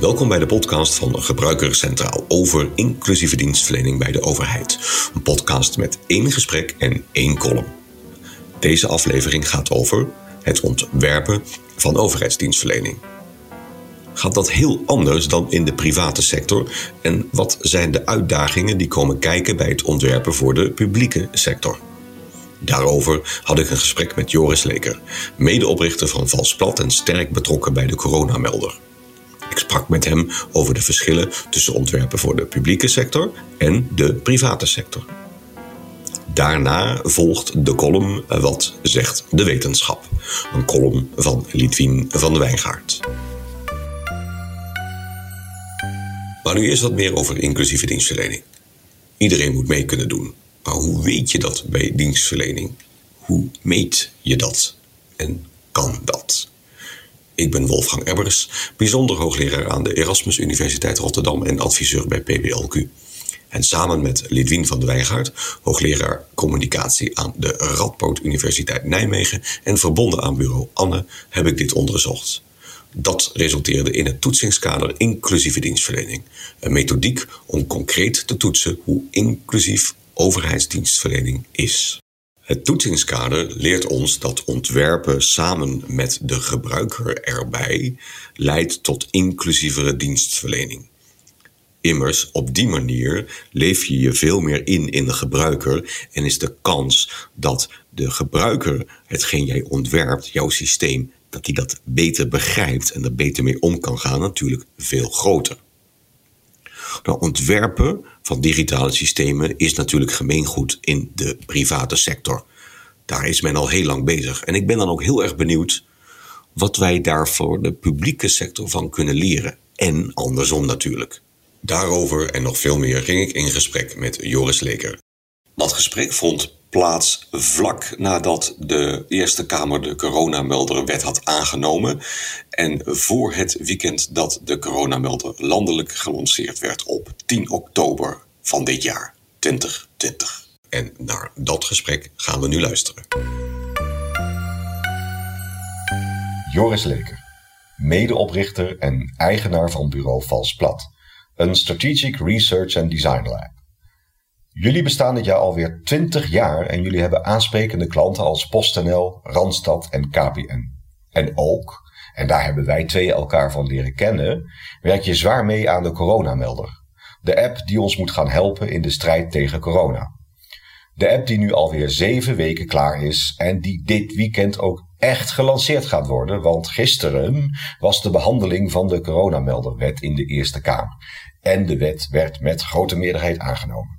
Welkom bij de podcast van Gebruiker Centraal over inclusieve dienstverlening bij de overheid. Een podcast met één gesprek en één column. Deze aflevering gaat over het ontwerpen van overheidsdienstverlening. Gaat dat heel anders dan in de private sector? En wat zijn de uitdagingen die komen kijken bij het ontwerpen voor de publieke sector? Daarover had ik een gesprek met Joris Leker, medeoprichter van Valsplat en sterk betrokken bij de coronamelder. Ik sprak met hem over de verschillen tussen ontwerpen voor de publieke sector en de private sector. Daarna volgt de column Wat zegt de wetenschap? Een column van Lidwien van de Wijngaard. Maar nu eerst wat meer over inclusieve dienstverlening. Iedereen moet mee kunnen doen. Maar hoe weet je dat bij dienstverlening? Hoe meet je dat? En kan dat? Ik ben Wolfgang Ebbers, bijzonder hoogleraar aan de Erasmus Universiteit Rotterdam en adviseur bij PBLQ. En samen met Lidwien van de Wijngaard, hoogleraar communicatie aan de Radboud Universiteit Nijmegen en verbonden aan bureau Anne, heb ik dit onderzocht. Dat resulteerde in het toetsingskader inclusieve dienstverlening. Een methodiek om concreet te toetsen hoe inclusief overheidsdienstverlening is. Het toetsingskader leert ons dat ontwerpen samen met de gebruiker erbij leidt tot inclusievere dienstverlening. Immers, op die manier leef je je veel meer in in de gebruiker en is de kans dat de gebruiker hetgeen jij ontwerpt, jouw systeem, dat hij dat beter begrijpt en er beter mee om kan gaan, natuurlijk veel groter. Nou, ontwerpen van digitale systemen is natuurlijk gemeengoed in de private sector. Daar is men al heel lang bezig. En ik ben dan ook heel erg benieuwd wat wij daar voor de publieke sector van kunnen leren. En andersom natuurlijk. Daarover en nog veel meer ging ik in gesprek met Joris Leker. Dat gesprek vond plaats vlak nadat de Eerste Kamer de coronamelderwet had aangenomen. En voor het weekend dat de coronamelder landelijk gelanceerd werd op 10 oktober van dit jaar 2020. En naar dat gesprek gaan we nu luisteren. Joris Leker, medeoprichter en eigenaar van bureau Vals Plat, een strategic research and design lab. Jullie bestaan dit jaar alweer 20 jaar en jullie hebben aansprekende klanten als PostNL, Randstad en KPN. En ook, en daar hebben wij twee elkaar van leren kennen, werk je zwaar mee aan de coronamelder. De app die ons moet gaan helpen in de strijd tegen corona. De app die nu alweer zeven weken klaar is en die dit weekend ook echt gelanceerd gaat worden, want gisteren was de behandeling van de coronamelderwet in de Eerste Kamer. En de wet werd met grote meerderheid aangenomen.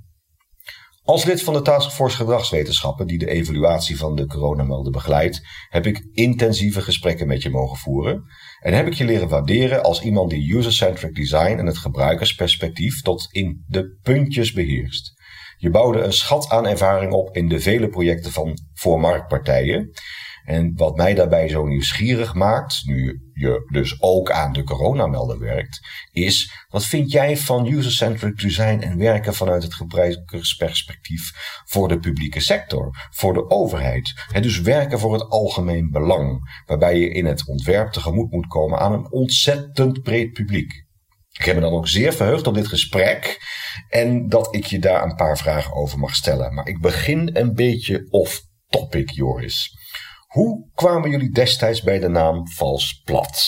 Als lid van de Taskforce Gedragswetenschappen, die de evaluatie van de coronamelder begeleidt, heb ik intensieve gesprekken met je mogen voeren. En heb ik je leren waarderen als iemand die user-centric design en het gebruikersperspectief tot in de puntjes beheerst. Je bouwde een schat aan ervaring op in de vele projecten van voormarktpartijen. En wat mij daarbij zo nieuwsgierig maakt, nu je dus ook aan de coronamelder werkt, is wat vind jij van user-centric design en werken vanuit het gebruikersperspectief voor de publieke sector, voor de overheid? Het dus werken voor het algemeen belang, waarbij je in het ontwerp tegemoet moet komen aan een ontzettend breed publiek. Ik heb me dan ook zeer verheugd op dit gesprek en dat ik je daar een paar vragen over mag stellen. Maar ik begin een beetje off topic, Joris. Hoe kwamen jullie destijds bij de naam Vals Plat?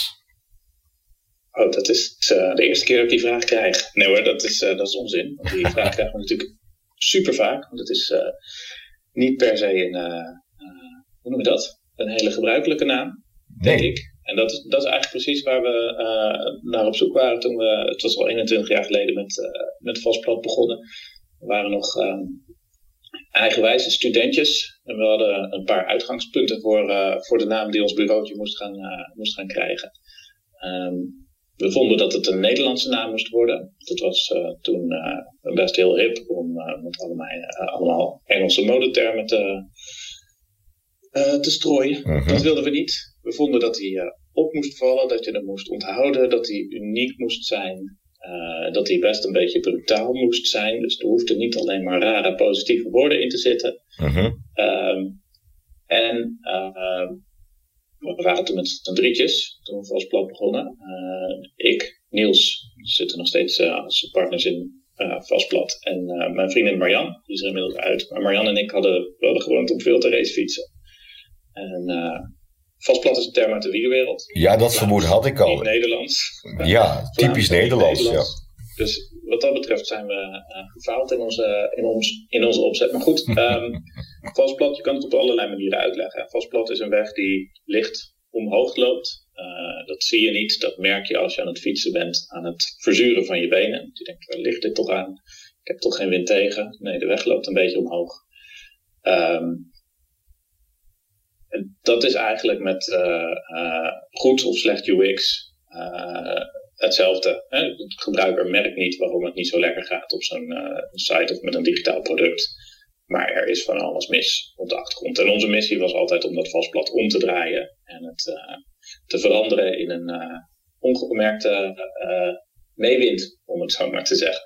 Oh, dat is uh, de eerste keer dat ik die vraag krijg. Nee hoor, dat is, uh, dat is onzin. Want die vraag krijgen we natuurlijk super vaak. Want het is uh, niet per se een, hoe noem je dat? Een hele gebruikelijke naam, denk Nee. ik. En dat is, dat is eigenlijk precies waar we naar op zoek waren toen we, het was al 21 jaar geleden, met, met Vals Plat begonnen. We waren nog um, eigenwijze studentjes. En we hadden een paar uitgangspunten voor, uh, voor de naam die ons bureautje moest gaan, uh, moest gaan krijgen. Um, we vonden dat het een Nederlandse naam moest worden. Dat was uh, toen best heel hip om met allemaal, allemaal Engelse modetermen te, te strooien. Mhm. -huh. Dat wilden we niet. We vonden dat hij op moest vallen, dat je hem moest onthouden, dat hij uniek moest zijn. Uh, dat hij best een beetje brutaal moest zijn. Dus er hoefden niet alleen maar rare positieve woorden in te zitten. Uh -huh. um, en uh, we waren toen met z'n drietjes, toen we als plat begonnen. Uh, ik, Niels, zitten nog steeds als partners in Vastplat. En mijn vriendin Marian, die is er inmiddels uit. Maar Marian en ik hadden, hadden gewoon om veel te racefietsen. En Vastplat is een term uit de wielerwereld. Ja, dat vermoeden had ik al. Nederlands. Ja, typisch Nederlands. Ja. Dus wat dat betreft zijn we uh, gefaald in onze, in, ons, in onze opzet. Maar goed, um, Vastplat, je kan het op allerlei manieren uitleggen. Vastplat is een weg die licht omhoog loopt. Uh, dat zie je niet, dat merk je als je aan het fietsen bent, aan het verzuren van je benen. Je denkt, waar ligt dit toch aan? Ik heb toch geen wind tegen? Nee, de weg loopt een beetje omhoog. Um, dat is eigenlijk met uh, goed of slecht UX hetzelfde. Hè? De gebruiker merkt niet waarom het niet zo lekker gaat op zo'n site of met een digitaal product. Maar er is van alles mis op de achtergrond. En onze missie was altijd om dat vastblad om te draaien en het te veranderen in een ongemerkte meewind, om het zo maar te zeggen.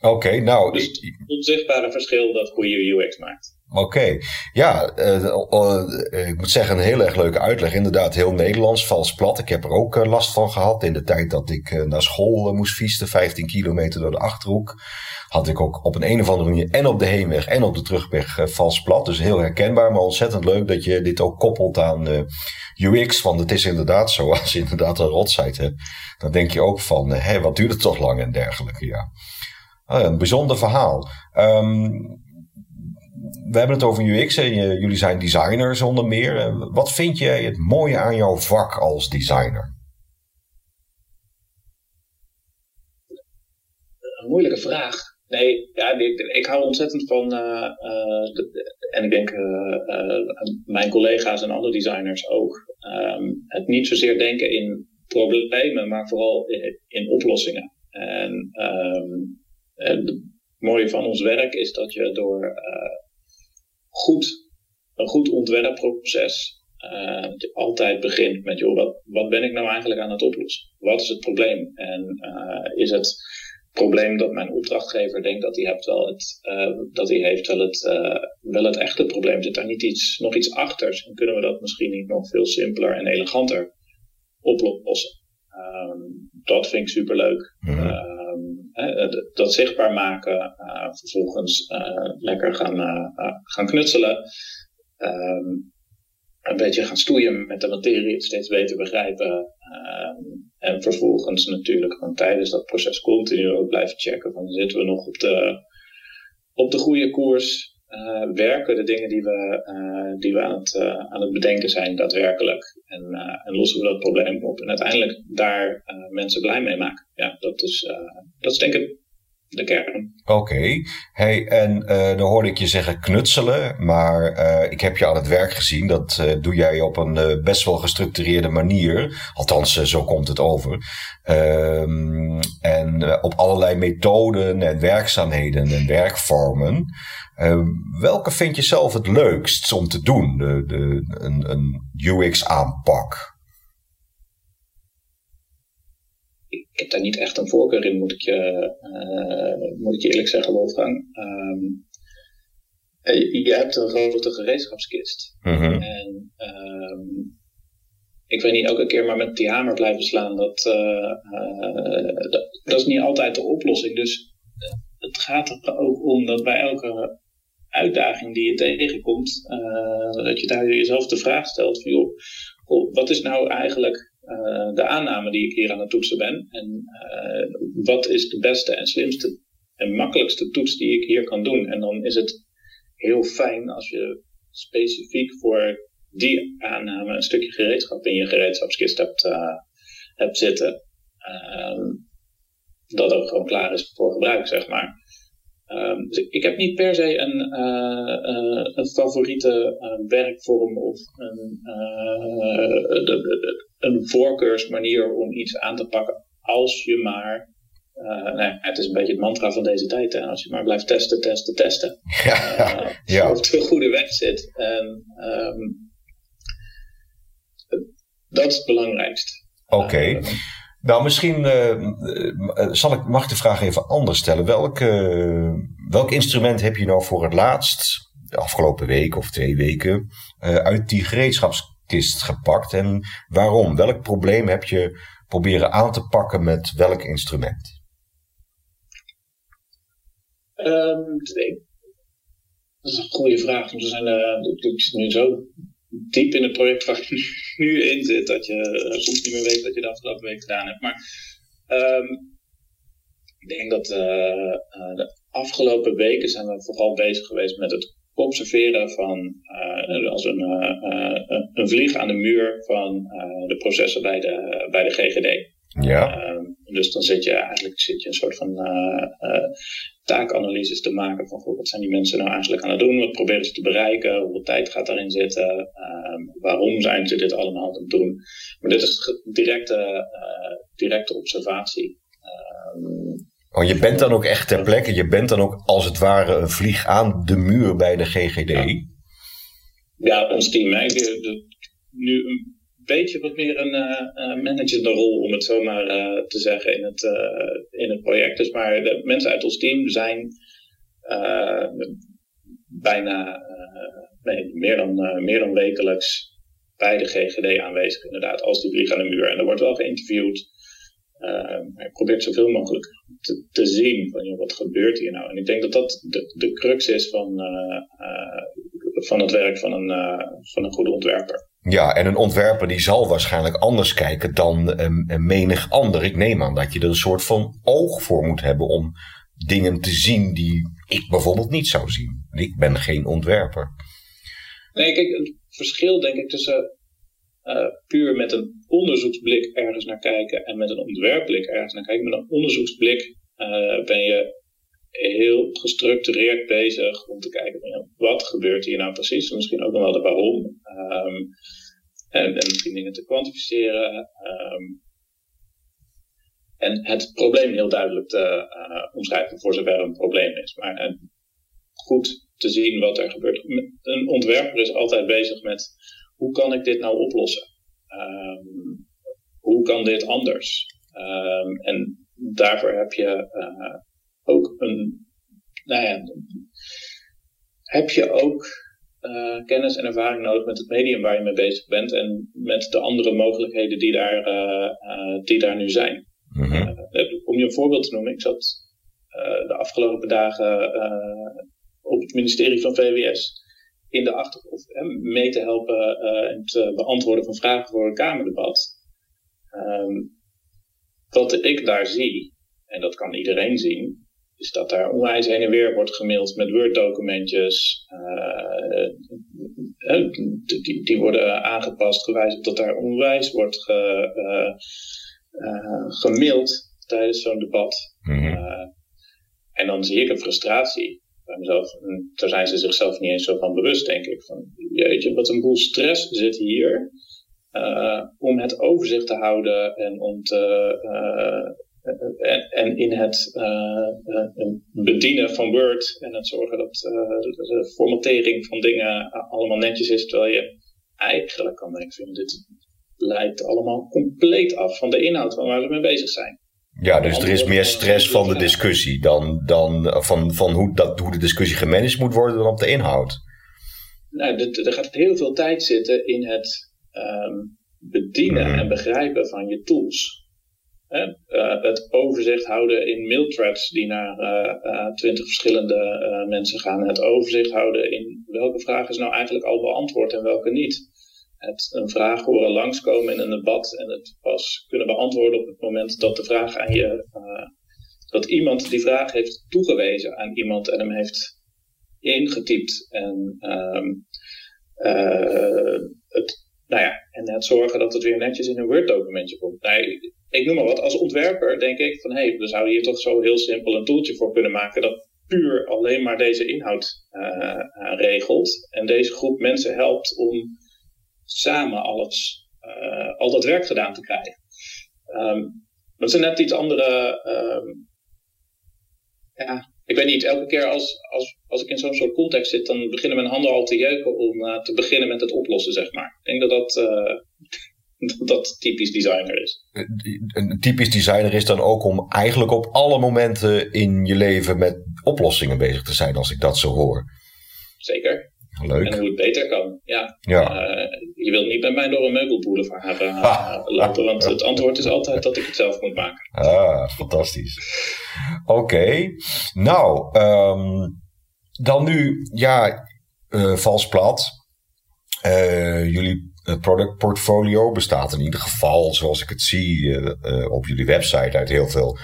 Oké, nou. Dus het onzichtbare verschil dat goede UX maakt. Oké, ja, uh, ik moet zeggen, een heel erg leuke uitleg. Inderdaad, heel Nederlands, vals plat. Ik heb er ook last van gehad in de tijd dat ik naar school moest fietsen, 15 kilometer door de achterhoek. Had ik ook op een, een of andere manier en op de heenweg en op de terugweg vals plat. Dus heel herkenbaar, maar ontzettend leuk dat je dit ook koppelt aan UX. Want het is inderdaad zo, als je inderdaad een rotsite hebt, dan denk je ook van, hé, wat duurt het toch lang en dergelijke, ja. Ah, een bijzonder verhaal. Um, we hebben het over UX en jullie zijn designers onder meer. Eh, wat vind jij het mooie aan jouw vak als designer? Een moeilijke vraag. Nee, ja, ik, hou ontzettend van, uh, de, en ik denk mijn collega's en andere designers ook, um, het niet zozeer denken in problemen, maar vooral in, in oplossingen. En um, het mooie van ons werk is dat je door goed, een goed ontwerpproces uh, altijd begint met, joh, wat, wat ben ik nou eigenlijk aan het oplossen? Wat is het probleem? En uh, is het probleem dat mijn opdrachtgever denkt dat hij, heeft wel het, uh, dat hij heeft wel het, wel het echte probleem? Zit daar niet iets, nog iets achter? En kunnen we dat misschien niet nog veel simpeler en eleganter oplossen? Um, dat vind ik superleuk. Mm -hmm dat zichtbaar maken, eh, vervolgens eh, lekker gaan, eh, gaan knutselen. Ehm, een beetje gaan stoeien met de materie, steeds beter begrijpen. Ehm, en vervolgens natuurlijk gewoon tijdens dat proces continu ook blijven checken van zitten we nog op de, op de goede koers. Uh, werken de dingen die we, uh, die we aan, het, uh, aan het bedenken zijn daadwerkelijk. En, en lossen we dat probleem op. En uiteindelijk daar mensen blij mee maken. Ja, dat is, dat is denk ik de kern. Oké, hey, en dan hoorde ik je zeggen knutselen, maar ik heb je aan het werk gezien. Dat doe jij op een best wel gestructureerde manier. Althans, zo komt het over. Ehm, en op allerlei methoden en werkzaamheden en werkvormen. Uh, welke vind je zelf het leukst om te doen, de, de, een, een UX-aanpak? Ik heb daar niet echt een voorkeur in, moet ik je, uh, moet ik je eerlijk zeggen, Wolfgang. Um, je hebt een grote gereedschapskist. -hmm. En um, ik weet niet elke keer maar met die hamer blijven slaan. Dat, uh, dat, dat, is niet altijd de oplossing. Dus het gaat er ook om dat bij elke uitdaging die je tegenkomt, dat je daar jezelf de vraag stelt van joh, wat is nou eigenlijk uh, de aanname die ik hier aan het toetsen ben? En uh, wat is de beste en slimste en makkelijkste toets die ik hier kan doen? En dan is het heel fijn als je specifiek voor die aanname een stukje gereedschap in je gereedschapskist hebt, hebt zitten. Ehm, dat ook gewoon klaar is voor gebruik, zeg maar. Um, dus ik heb niet per se een, een favoriete werkvorm of een, de, een voorkeursmanier om iets aan te pakken. Als je maar, nee, het is een beetje het mantra van deze tijd, hè? als je maar blijft testen, testen, testen. Ja, ja. Of het een goede weg zit. En, um, dat is het belangrijkste. Oké. Okay. Nou, misschien uh, zal ik, mag ik de vraag even anders stellen. Welk, uh, welk instrument heb je nou voor het laatst, de afgelopen week of twee weken, uh, uit die gereedschapskist gepakt? En waarom? Welk probleem heb je proberen aan te pakken met welk instrument? Um, dat is een goede vraag. Want we zijn ik zit nu zo diep in het project waar ik nu in zit, dat je uh, soms niet meer weet wat je de afgelopen week gedaan hebt. Maar um, ik denk dat uh, de afgelopen weken zijn we vooral bezig geweest met het observeren van als een, een vlieg aan de muur van de processen bij de, bij de GGD. Ja. Ehm, dus dan zit je eigenlijk zit je een soort van taakanalyses te maken van wat zijn die mensen nou eigenlijk aan het doen, wat proberen ze te bereiken, hoeveel tijd gaat daarin zitten, ehm, waarom zijn ze dit allemaal aan het doen. Maar dit is directe, directe observatie. Je bent dan ook echt ter plekke, je bent dan ook als het ware een vlieg aan de muur bij de GGD? Ja, ons team. Hè. nu beetje wat meer een uh, managende rol, om het zo maar uh, te zeggen, in het, uh, in het project. Dus maar de mensen uit ons team zijn bijna meer, dan, meer dan wekelijks bij de GGD aanwezig, inderdaad, als die vliegen aan de muur. En er wordt wel geïnterviewd. Ik probeer zoveel mogelijk te, te zien van joh, wat gebeurt hier nou. En ik denk dat dat de, de crux is van, van het werk van een, van een goede ontwerper. Ja, en een ontwerper die zal waarschijnlijk anders kijken dan um, menig ander. Ik neem aan dat je er een soort van oog voor moet hebben om dingen te zien die ik bijvoorbeeld niet zou zien. Ik ben geen ontwerper. Nee, kijk, het verschil denk ik tussen uh, puur met een onderzoeksblik ergens naar kijken en met een ontwerpblik ergens naar kijken. Met een onderzoeksblik uh, ben je heel gestructureerd bezig om te kijken van, wat gebeurt hier nou precies. Misschien ook nog wel de waarom. Um, en, en misschien dingen te kwantificeren. Um, en het probleem heel duidelijk te uh, omschrijven voor zover een probleem is. Maar uh, goed te zien wat er gebeurt. Een ontwerper is altijd bezig met hoe kan ik dit nou oplossen? Um, hoe kan dit anders? Um, en daarvoor heb je uh, ook een, nou ja, heb je ook uh, kennis en ervaring nodig met het medium waar je mee bezig bent en met de andere mogelijkheden die daar, uh, uh, die daar nu zijn. Mm -hmm. om je een voorbeeld te noemen, ik zat de afgelopen dagen op het ministerie van VWS in de achtergrond mee te helpen en het beantwoorden van vragen voor een Kamerdebat. Um, wat ik daar zie, en dat kan iedereen zien, is dat daar onwijs heen en weer wordt gemaild met Word-documentjes. Uh, die, die worden aangepast, gewijzigd dat daar onwijs wordt ge, uh, uh, gemaild tijdens zo'n debat. Mm -hmm. en dan zie ik een frustratie daar zijn ze zichzelf niet eens zo van bewust, denk ik. Van, jeetje, wat een boel stress zit hier. om het overzicht te houden en om te en, en, in het bedienen van Word en het zorgen dat de formatering van dingen allemaal netjes is, terwijl je eigenlijk kan denken, dit leidt allemaal compleet af van de inhoud van waar we mee bezig zijn. Ja, dus er is meer stress van de discussie dan, dan van, van hoe, dat, hoe de discussie gemanaged moet worden dan op de inhoud. Nou, er gaat heel veel tijd zitten in het um, bedienen mm. en begrijpen van je tools. Uh, het overzicht houden in mailthreads die naar uh, twintig verschillende mensen gaan. Het overzicht houden in welke vraag is nou eigenlijk al beantwoord en welke niet. Het een vraag horen langskomen in een debat en het pas kunnen beantwoorden op het moment dat de vraag aan je, dat iemand die vraag heeft toegewezen aan iemand en hem heeft ingetypt. En um, het nou ja, en het zorgen dat het weer netjes in een Word-documentje komt. Nee, ik noem maar wat. Als ontwerper denk ik van, hé, hey, we zouden hier toch zo heel simpel een toeltje voor kunnen maken dat puur alleen maar deze inhoud uh, regelt. En deze groep mensen helpt om samen alles, uh, al dat werk gedaan te krijgen. Um, dat zijn net iets andere, um, ja, ik weet niet, elke keer als, als, als ik in zo'n soort context zit, dan beginnen mijn handen al te jeuken om uh, te beginnen met het oplossen, zeg maar. Ik denk dat dat, uh, dat, typisch designer is. Een typisch designer is dan ook om eigenlijk op alle momenten in je leven met oplossingen bezig te zijn, als ik dat zo hoor. Zeker. Leuk. En hoe het beter kan. Ja. Ja. Eh, je wilt niet met mij door een meubelboulevard uh, lopen, want het antwoord is altijd dat ik het zelf moet maken. Ah, fantastisch. Oké. Nou, ehm, dan nu, ja, uh, vals plat. Uh, jullie product portfolio bestaat in ieder geval, zoals ik het zie uh, op jullie website, uit heel veel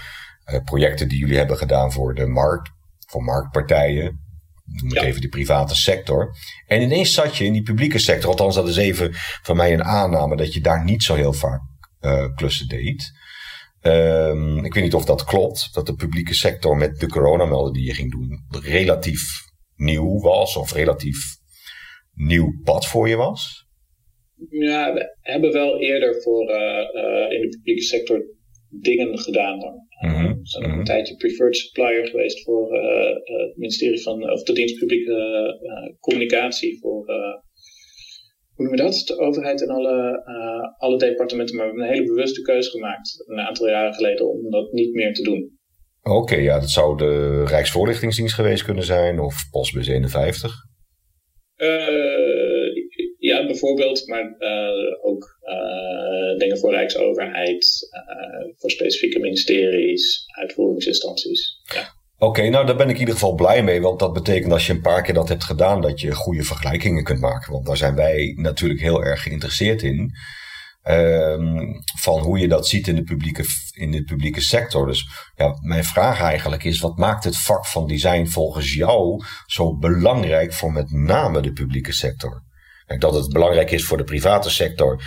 projecten die jullie hebben gedaan voor de markt, voor marktpartijen. Noem ik ja. even die private sector. En ineens zat je in die publieke sector, althans dat is even van mij een aanname, dat je daar niet zo heel vaak klussen deed. Um, ik weet niet of dat klopt, dat de publieke sector met de coronamelden die je ging doen relatief nieuw was of relatief nieuw pad voor je was? Ja, we hebben wel eerder voor uh, uh, in de publieke sector dingen gedaan. Mm -hmm. We zijn ook een tijdje preferred supplier geweest voor uh, het ministerie van, of de dienst publieke communicatie voor, hoe noem je dat? De overheid en alle, alle departementen. Maar we hebben een hele bewuste keuze gemaakt een aantal jaren geleden om dat niet meer te doen. Oké, okay, ja, dat zou de Rijksvoorlichtingsdienst geweest kunnen zijn of Postbus 51. Uh, bijvoorbeeld, maar uh, ook uh, dingen voor Rijksoverheid, voor specifieke ministeries, uitvoeringsinstanties. Ja. Oké, nou daar ben ik in ieder geval blij mee, want dat betekent als je een paar keer dat hebt gedaan, dat je goede vergelijkingen kunt maken. Want daar zijn wij natuurlijk heel erg geïnteresseerd in. Um, van hoe je dat ziet in de, publieke, in de publieke sector. Dus ja, mijn vraag eigenlijk is: wat maakt het vak van design volgens jou zo belangrijk voor met name de publieke sector? Dat het belangrijk is voor de private sector,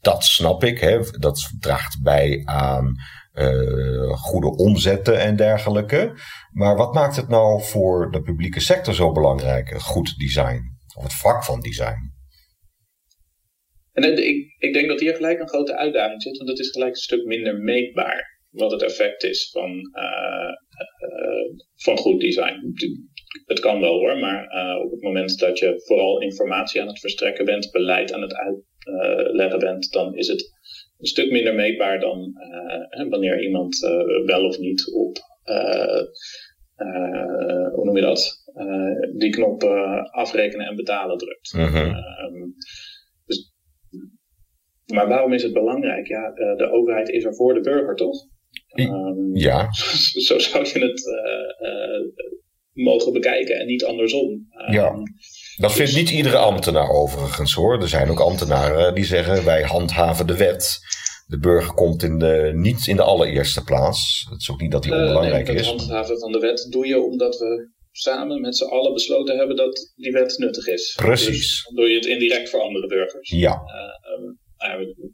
dat snap ik. Hè? Dat draagt bij aan uh, goede omzetten en dergelijke. Maar wat maakt het nou voor de publieke sector zo belangrijk? Goed design, of het vak van design? En ik, ik denk dat hier gelijk een grote uitdaging zit, want het is gelijk een stuk minder meetbaar wat het effect is van, uh, uh, van goed design. Het kan wel hoor, maar uh, op het moment dat je vooral informatie aan het verstrekken bent, beleid aan het uitleggen bent, dan is het een stuk minder meetbaar dan wanneer iemand wel of niet op, hoe noem je dat, die knop afrekenen en betalen drukt. Mm -hmm. dus maar waarom is het belangrijk? Ja, de overheid is er voor de burger, toch? Um, ja. Zo zou je het uh, uh, mogen bekijken en niet andersom. Ja. Dat vindt niet iedere ambtenaar overigens hoor. Er zijn ook ambtenaren die zeggen wij handhaven de wet. De burger komt in de, niet in de allereerste plaats. Het is ook niet dat die onbelangrijk uh, nee, is. Het handhaven van de wet doe je omdat we samen met z'n allen besloten hebben dat die wet nuttig is. Precies. Dus dan doe je het indirect voor andere burgers. Ja. Um,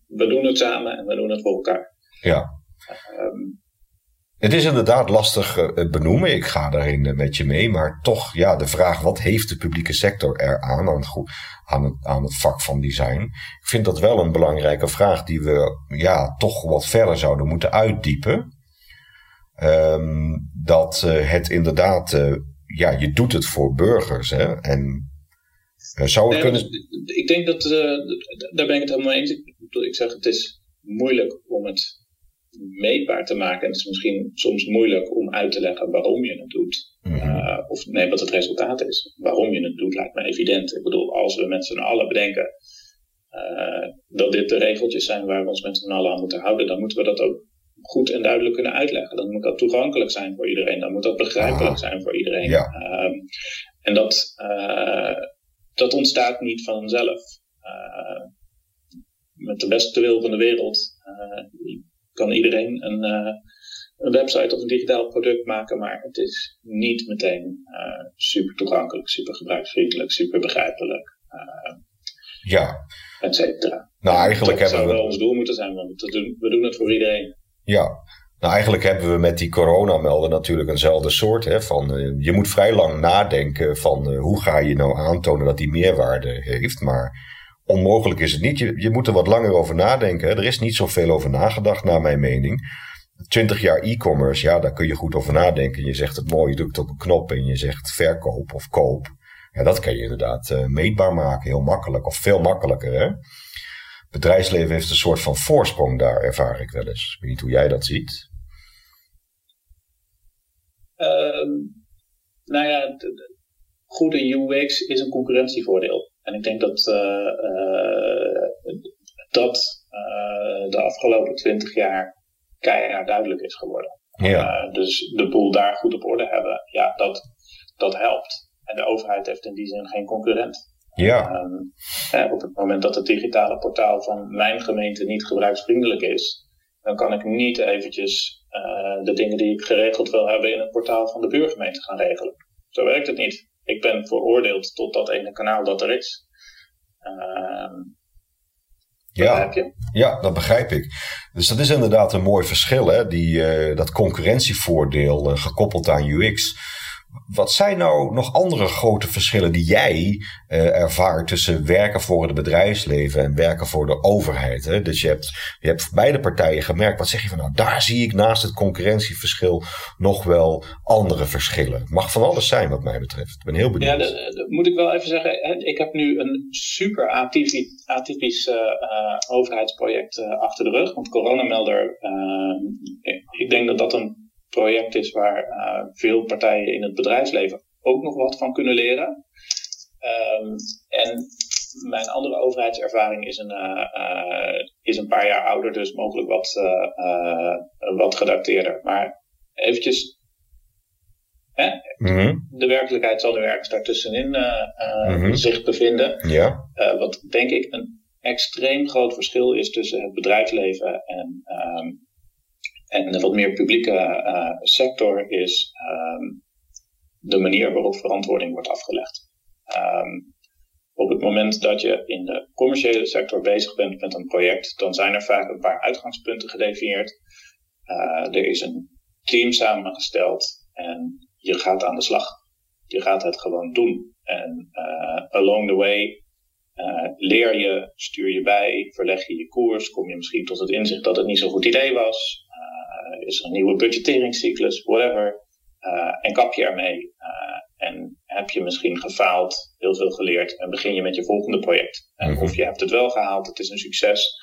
we doen het samen en we doen het voor elkaar. Ja. Um, het is inderdaad lastig uh, benoemen. Ik ga daarin uh, met je mee. Maar toch, ja, de vraag: wat heeft de publieke sector eraan aan, aan, het, aan het vak van design? Ik vind dat wel een belangrijke vraag die we ja, toch wat verder zouden moeten uitdiepen. Um, dat uh, het inderdaad, ja, je doet het voor burgers. Hè? En zou het nee, kunnen. Ik denk dat, daar ben ik het helemaal mee eens. Ik, ik zeg, het is moeilijk om het meetbaar te maken. En het is misschien soms moeilijk om uit te leggen waarom je het doet. Mm -hmm. uh, of nee, wat het resultaat is. Waarom je het doet lijkt me evident. Ik bedoel, als we met z'n allen bedenken uh, dat dit de regeltjes zijn waar we ons met z'n allen aan moeten houden, dan moeten we dat ook goed en duidelijk kunnen uitleggen. Dan moet dat toegankelijk zijn voor iedereen. Dan moet dat begrijpelijk Ah. zijn voor iedereen. Ja. Um, en dat, uh, dat ontstaat niet vanzelf. met de beste wil van de wereld kan iedereen een, uh, een, website of een digitaal product maken, maar het is niet meteen uh, super toegankelijk, super gebruiksvriendelijk, super begrijpelijk, uh, ja. et cetera. Nou, eigenlijk dat hebben zou we. wel ons doel moeten zijn, want we doen, we doen het voor iedereen. Ja, nou eigenlijk hebben we met die coronamelden natuurlijk eenzelfde soort. Hè, van, uh, je moet vrij lang nadenken van uh, hoe ga je nou aantonen dat die meerwaarde heeft. Maar onmogelijk is het niet. Je, je moet er wat langer over nadenken. Er is niet zoveel over nagedacht, naar mijn mening. 20 jaar e-commerce, ja, daar kun je goed over nadenken. Je zegt het mooi, je drukt op een knop en je zegt verkoop of koop. Ja, dat kan je inderdaad uh, meetbaar maken, heel makkelijk, of veel makkelijker. Hè? Bedrijfsleven heeft een soort van voorsprong daar, ervaar ik wel eens. Ik weet niet hoe jij dat ziet. Uh, nou ja, goede UX is een concurrentievoordeel. En ik denk dat dat de afgelopen twintig jaar keihard duidelijk is geworden. Ja. dus de boel daar goed op orde hebben, ja, dat, dat helpt. En de overheid heeft in die zin geen concurrent. Ja. Um, op het moment dat het digitale portaal van mijn gemeente niet gebruiksvriendelijk is, dan kan ik niet eventjes uh, de dingen die ik geregeld wil hebben in het portaal van de buurgemeente gaan regelen. Zo werkt het niet. Ik ben veroordeeld tot dat ene kanaal dat er is. Uh, ja, ja, dat begrijp ik. Dus dat is inderdaad een mooi verschil, hè? Die, uh, dat concurrentievoordeel uh, gekoppeld aan UX. Wat zijn nou nog andere grote verschillen die jij uh, ervaart tussen werken voor het bedrijfsleven en werken voor de overheid? Hè? Dus je hebt, je hebt beide partijen gemerkt. Wat zeg je van nou, daar zie ik naast het concurrentieverschil nog wel andere verschillen. Mag van alles zijn wat mij betreft. Ik ben heel benieuwd. Ja, dat, moet ik wel even zeggen. Ik heb nu een super atypisch, atypisch uh, uh, overheidsproject achter de rug. Want coronamelder, ik denk dat dat een project is waar uh, veel partijen in het bedrijfsleven ook nog wat van kunnen leren. Um, en mijn andere overheidservaring is een, uh, uh, is een paar jaar ouder, dus mogelijk wat, wat gedateerder. Maar eventjes, hè? Mm-hmm. de werkelijkheid zal nu ergens daartussenin mm-hmm. zich bevinden. Ja. wat denk ik een extreem groot verschil is tussen het bedrijfsleven en um, en de wat meer publieke uh, sector is um, de manier waarop verantwoording wordt afgelegd. Um, op het moment dat je in de commerciële sector bezig bent met een project, dan zijn er vaak een paar uitgangspunten gedefinieerd. Uh, er is een team samengesteld en je gaat aan de slag. Je gaat het gewoon doen. En uh, along the way leer je, stuur je bij, verleg je je koers, kom je misschien tot het inzicht dat het niet zo'n goed idee was. Uh, is er een nieuwe budgetteringscyclus, whatever. Uh, en kap je ermee. en heb je misschien gefaald, heel veel geleerd en begin je met je volgende project. En mhm. of je hebt het wel gehaald, het is een succes.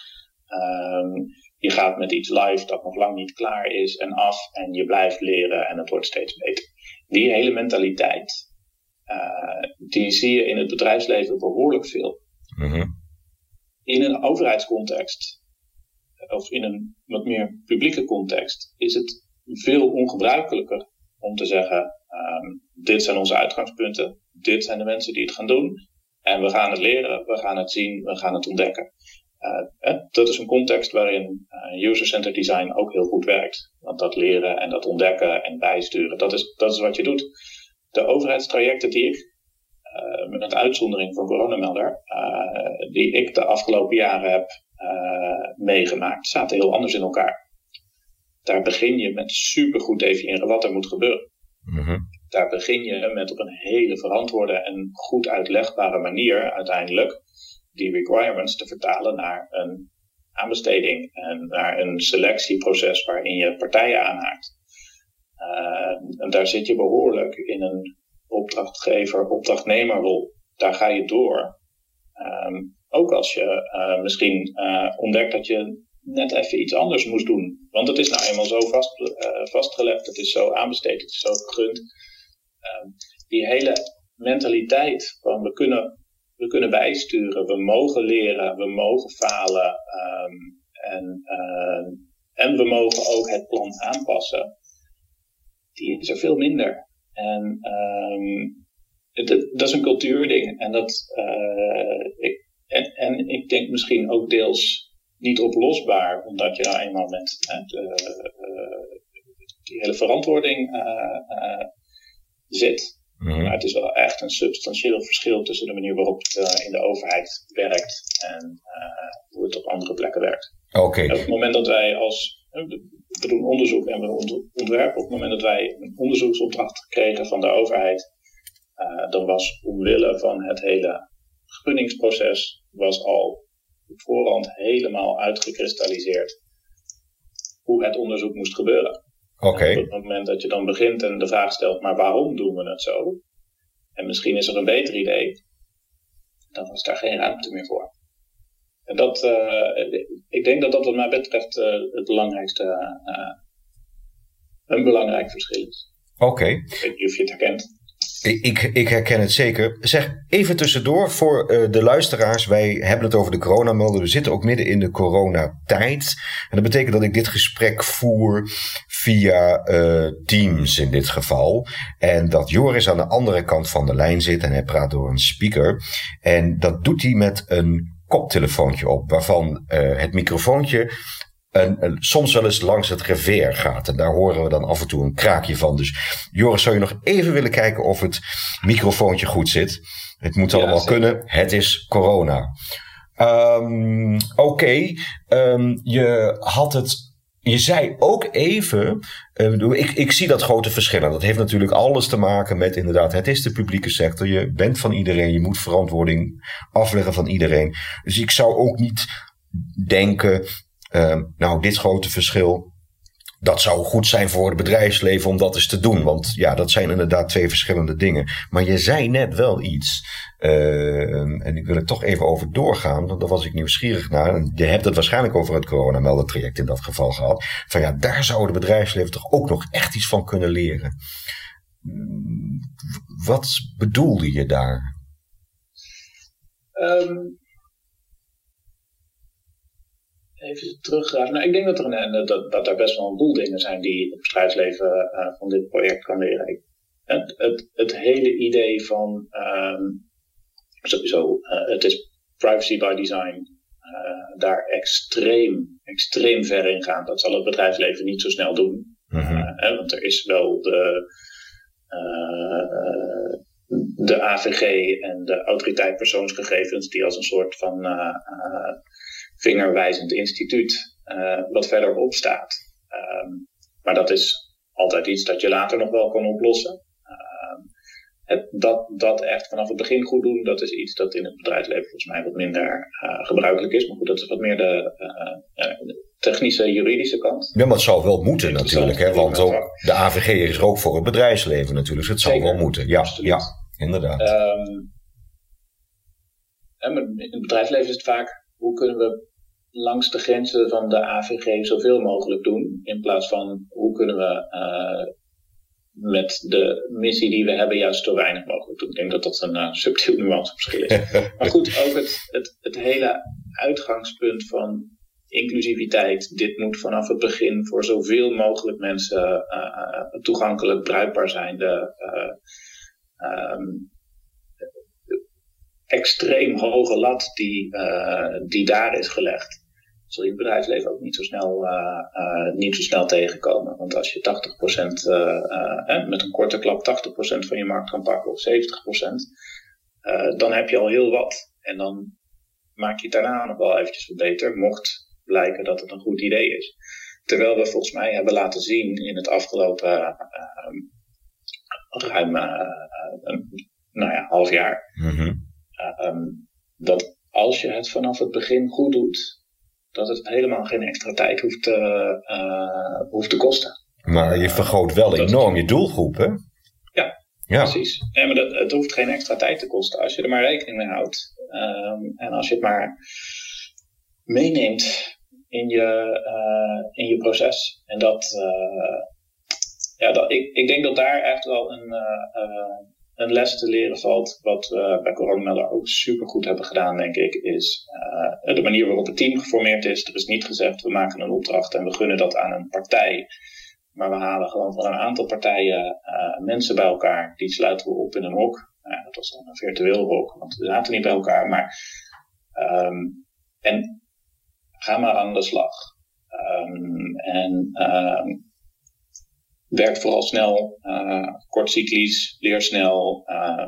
Um, je gaat met iets live dat nog lang niet klaar is en af en je blijft leren en het wordt steeds beter. Die hele mentaliteit, die zie je in het bedrijfsleven behoorlijk veel. Mhm. In een overheidscontext, of in een wat meer publieke context, is het veel ongebruikelijker om te zeggen: um, dit zijn onze uitgangspunten, dit zijn de mensen die het gaan doen, en we gaan het leren, we gaan het zien, we gaan het ontdekken. Uh, dat is een context waarin uh, user-centered design ook heel goed werkt. Want dat leren en dat ontdekken en bijsturen, dat is, dat is wat je doet. De overheidstrajecten die ik uh, met uitzondering van coronamelder, die ik de afgelopen jaren heb meegemaakt, zaten heel anders in elkaar. Daar begin je met supergoed definiëren wat er moet gebeuren. Mm-hmm. Daar begin je met op een hele verantwoorde en goed uitlegbare manier uiteindelijk die requirements te vertalen naar een aanbesteding en naar een selectieproces waarin je partijen aanhaakt. Uh, en daar zit je behoorlijk in een opdrachtgever-opdrachtnemerrol. Daar ga je door. Um, ook als je uh, misschien uh, ontdekt dat je net even iets anders moest doen. Want het is nou eenmaal zo vast, uh, vastgelegd, het is zo aanbesteed, het is zo gegund. Um, die hele mentaliteit van we kunnen, we kunnen bijsturen, we mogen leren, we mogen falen um, en, en we mogen ook het plan aanpassen. Die is er veel minder. En um, dat is een cultuurding. En, dat, ik, en, ik denk misschien ook deels niet oplosbaar, omdat je nou eenmaal met uh, die hele verantwoording uh, zit. Mm-hmm. Maar het is wel echt een substantieel verschil tussen de manier waarop het in de overheid werkt en hoe het op andere plekken werkt. Oké. Op het moment dat wij als we doen onderzoek en we ontwerpen. Op het moment dat wij een onderzoeksopdracht kregen van de overheid, uh, dan was omwille van het hele gunningsproces was al op voorhand helemaal uitgekristalliseerd hoe het onderzoek moest gebeuren. Oké. Op het moment dat je dan begint en de vraag stelt, maar waarom doen we het zo? En misschien is er een beter idee, dan was daar geen ruimte meer voor. En dat, uh, ik denk dat dat wat mij betreft uh, het belangrijkste, uh, een belangrijk verschil is. Oké. Ik weet niet of je het herkent. Ik, ik, herken het zeker. Zeg even tussendoor voor uh, de luisteraars. Wij hebben het over de coronamelden. We zitten ook midden in de coronatijd. En dat betekent dat ik dit gesprek voer via uh, Teams in dit geval. En dat Joris aan de andere kant van de lijn zit en hij praat door een speaker. En dat doet hij met een koptelefoontje op, waarvan uh, het microfoontje een, soms wel eens langs het reveer gaat. En daar horen we dan af en toe een kraakje van. Dus Joris, zou je nog even willen kijken of het microfoontje goed zit? Het moet allemaal kunnen. Het is corona. Um, Oké, okay. um, je had het. Je zei ook even, uh, ik, ik zie dat grote verschillen. Dat heeft natuurlijk alles te maken met inderdaad, het is de publieke sector. Je bent van iedereen, je moet verantwoording afleggen van iedereen. Dus ik zou ook niet denken Ehm, nou, dit grote verschil, dat zou goed zijn voor het bedrijfsleven om dat eens te doen. Want ja, dat zijn inderdaad twee verschillende dingen. Maar je zei net wel iets. Ehm, en ik wil er toch even over doorgaan, want daar was ik nieuwsgierig naar. je hebt het waarschijnlijk over het coronameldentraject in dat geval gehad. Van ja, daar zou het bedrijfsleven toch ook nog echt iets van kunnen leren. Wat bedoelde je daar? Um, even teruggraven. Nou, ik denk dat er, een, dat, dat er best wel een boel dingen zijn die het bedrijfsleven uh, van dit project kan leren. Het, het, het hele idee van um, sowieso, uh, het is privacy by design, uh, daar extreem, extreem ver in gaan. Dat zal het bedrijfsleven niet zo snel doen. Mm-hmm. want er is wel de, de AVG en de autoriteit persoonsgegevens die als een soort van vingerwijzend instituut uh, wat verderop staat. Um, maar dat is altijd iets dat je later nog wel kan oplossen. Het, dat, dat echt vanaf het begin goed doen, dat is iets dat in het bedrijfsleven volgens mij wat minder uh, gebruikelijk is. Maar goed, dat is wat meer de, uh, technische, juridische kant. Ja, maar het zou wel moeten natuurlijk. Hè? Want ook, de AVG is er ook voor het bedrijfsleven natuurlijk. Dus het zou wel moeten. Ja, ja inderdaad. Um, in het bedrijfsleven is het vaak hoe kunnen we langs de grenzen van de AVG zoveel mogelijk doen. In plaats van hoe kunnen we uh, met de missie die we hebben juist zo weinig mogelijk doen. Ik denk dat dat een uh, subtiel nuanceverschil is. maar goed, ook het, het, het hele uitgangspunt van inclusiviteit. Dit moet vanaf het begin voor zoveel mogelijk mensen uh, toegankelijk, bruikbaar zijn. De, um, extreem hoge lat die, uh, die daar is gelegd, zul je het bedrijfsleven ook niet zo snel, uh, uh, niet zo snel tegenkomen. Want als je 80% met een korte klap 80% van je markt kan pakken of 70%, dan heb je al heel wat. En dan maak je het daarna nog wel eventjes wat beter, mocht blijken dat het een goed idee is. Terwijl we volgens mij hebben laten zien in het afgelopen ruim nou ja, half jaar. Mm um, dat als je het vanaf het begin goed doet, dat het helemaal geen extra tijd hoeft, uh, hoeft te kosten. Maar je vergroot wel enorm je doelgroep, hè? Ja, ja. precies. Ja, maar dat, het hoeft geen extra tijd te kosten als je er maar rekening mee houdt. Um, en als je het maar meeneemt in je, in je proces. En dat, ja, dat, ik, ik denk dat daar echt wel een, een les te leren valt, wat we bij Coronameller ook super goed hebben gedaan, denk ik, is uh, de manier waarop het team geformeerd is. Er is niet gezegd, we maken een opdracht en we gunnen dat aan een partij. Maar we halen gewoon van een aantal partijen uh, mensen bij elkaar. Die sluiten we op in een hok. Uh, dat was dan een virtueel hok, want we zaten niet bij elkaar. Maar, um, en ga maar aan de slag. Um, en um, werkt vooral snel, uh, kortcyclisch, leer snel. Uh,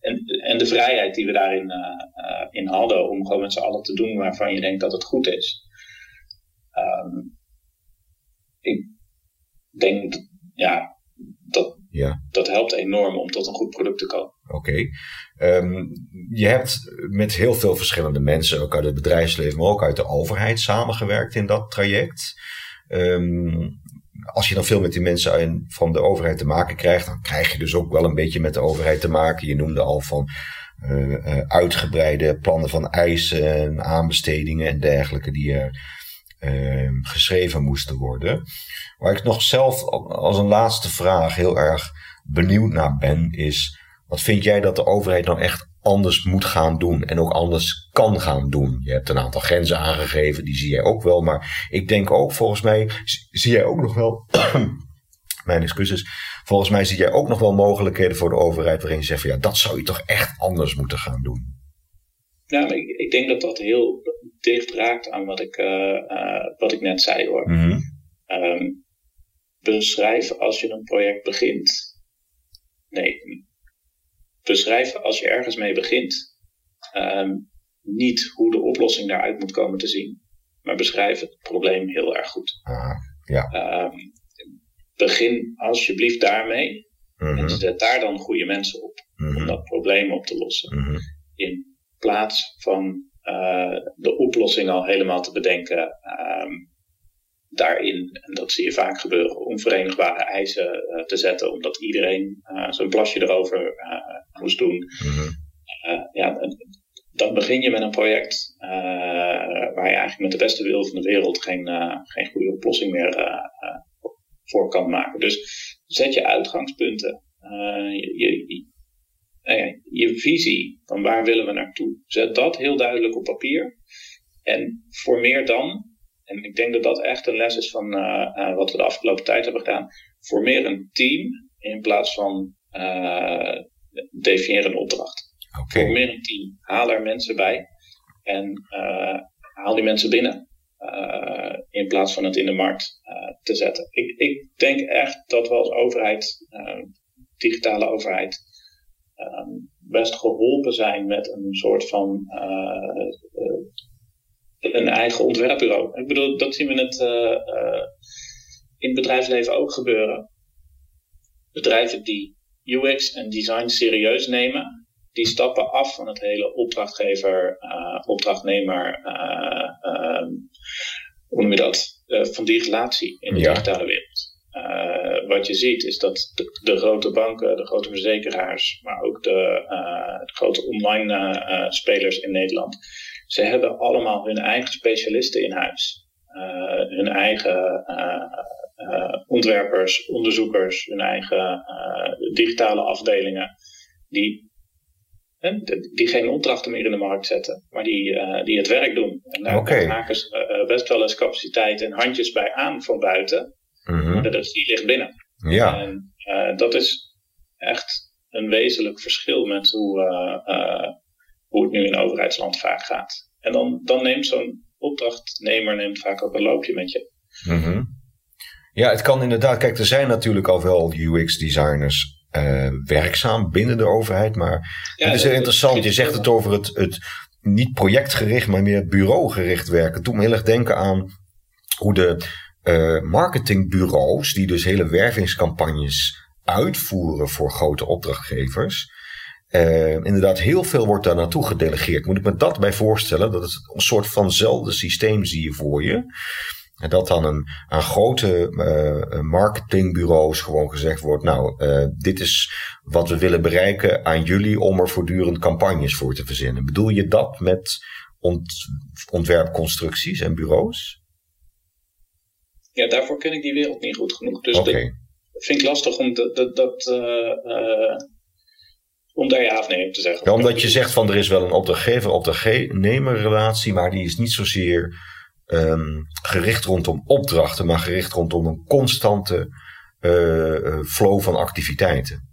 en, en de vrijheid die we daarin uh, in hadden om gewoon met z'n allen te doen waarvan je denkt dat het goed is. Um, ik denk, ja, dat, ja. dat helpt enorm om tot een goed product te komen. Oké. Okay. Um, ehm, je hebt met heel veel verschillende mensen, ook uit het bedrijfsleven, maar ook uit de overheid, samengewerkt in dat traject. Um, als je dan veel met die mensen van de overheid te maken krijgt, dan krijg je dus ook wel een beetje met de overheid te maken. Je noemde al van uh, uitgebreide plannen van eisen, aanbestedingen en dergelijke die er uh, geschreven moesten worden. Waar ik nog zelf als een laatste vraag heel erg benieuwd naar ben, is wat vind jij dat de overheid nou echt anders moet gaan doen en ook anders kan gaan doen? Je hebt een aantal grenzen aangegeven, die zie jij ook wel, maar ik denk ook volgens mij, zie jij ook nog wel, mijn excuses, volgens mij zie jij ook nog wel mogelijkheden voor de overheid waarin je zegt van ja, dat zou je toch echt anders moeten gaan doen. Ja, ik, ik denk dat dat heel dicht raakt aan wat ik, uh, uh, wat ik net zei hoor. Mhm. Um, beschrijf als je een project begint. Nee, beschrijf als je ergens mee begint. Um, niet hoe de oplossing daaruit moet komen te zien. Maar beschrijf het probleem heel erg goed. Ah, ja. Um, begin alsjeblieft daarmee. Mhm. En zet daar dan goede mensen op. Mhm. Om dat probleem op te lossen. Mhm. In plaats van uh, de oplossing al helemaal te bedenken. Um, daarin, en dat zie je vaak gebeuren, onverenigbare eisen uh, te zetten, omdat iedereen uh, zo'n plasje erover uh, moest doen. Mhm. ja, dan begin je met een project waar je eigenlijk met de beste wil van de wereld geen, geen goede oplossing meer voor kan maken. Dus zet je uitgangspunten, je, je, je, je visie van waar willen we naartoe, zet dat heel duidelijk op papier. En formeer dan en ik denk dat dat echt een les is van uh, uh, wat we de afgelopen tijd hebben gedaan. Formeer een team in plaats van uh, definieer een opdracht. Okay. Formeer een team. Haal er mensen bij. En haal die mensen binnen. in plaats van het in de markt te zetten. Ik, ik, denk echt dat we als overheid, digitale overheid, best geholpen zijn met een soort van een eigen ontwerpbureau. Ik bedoel, dat zien we het, uh, uh, in het bedrijfsleven ook gebeuren. Bedrijven die UX en design serieus nemen, die stappen af van het hele opdrachtgever, uh, opdrachtnemer, hoe noem je dat, van die relatie in de ja. digitale wereld. wat je ziet is dat de, de, grote banken, de grote verzekeraars, maar ook de, de grote online spelers in Nederland, ze hebben allemaal hun eigen specialisten in huis. Uh, hun eigen uh, uh, ontwerpers, onderzoekers, hun eigen digitale afdelingen. Die, die geen opdrachten meer in de markt zetten, maar die, die het werk doen. En daar okay. maken ze best wel eens capaciteit en handjes bij aan van buiten. Mm -hmm. Maar de regie ligt binnen. Ja. En dat is echt een wezenlijk verschil met hoe hoe het nu in overheidsland vaak gaat. En dan, dan neemt zo'n opdrachtnemer neemt vaak ook een loopje met je. Mm -hmm. Ja, het kan inderdaad. Kijk, er zijn natuurlijk al wel UX-designers uh, werkzaam binnen de overheid. Maar ja, het is heel interessant. Je zegt het over het, het niet projectgericht, maar meer bureaugericht werken. Het doet me heel erg denken aan hoe de uh, marketingbureaus, die dus hele wervingscampagnes uitvoeren voor grote opdrachtgevers. Uh, inderdaad, heel veel wordt daar naartoe gedelegeerd. Moet ik me dat bij voorstellen? Dat het een soort vanzelfde systeem zie je voor je. En dat dan een, aan grote uh, marketingbureaus gewoon gezegd wordt: Nou, uh, dit is wat we willen bereiken aan jullie om er voortdurend campagnes voor te verzinnen. Bedoel je dat met ont, ontwerpconstructies en bureaus? Ja, daarvoor ken ik die wereld niet goed genoeg. Dus okay. dat vind ik lastig om dat. dat, dat uh, om daar ja of nee op te zeggen. Ja, omdat je zegt van er is wel een opdrachtgever-opdrachtnemer relatie, maar die is niet zozeer um, gericht rondom opdrachten, maar gericht rondom een constante uh, flow van activiteiten.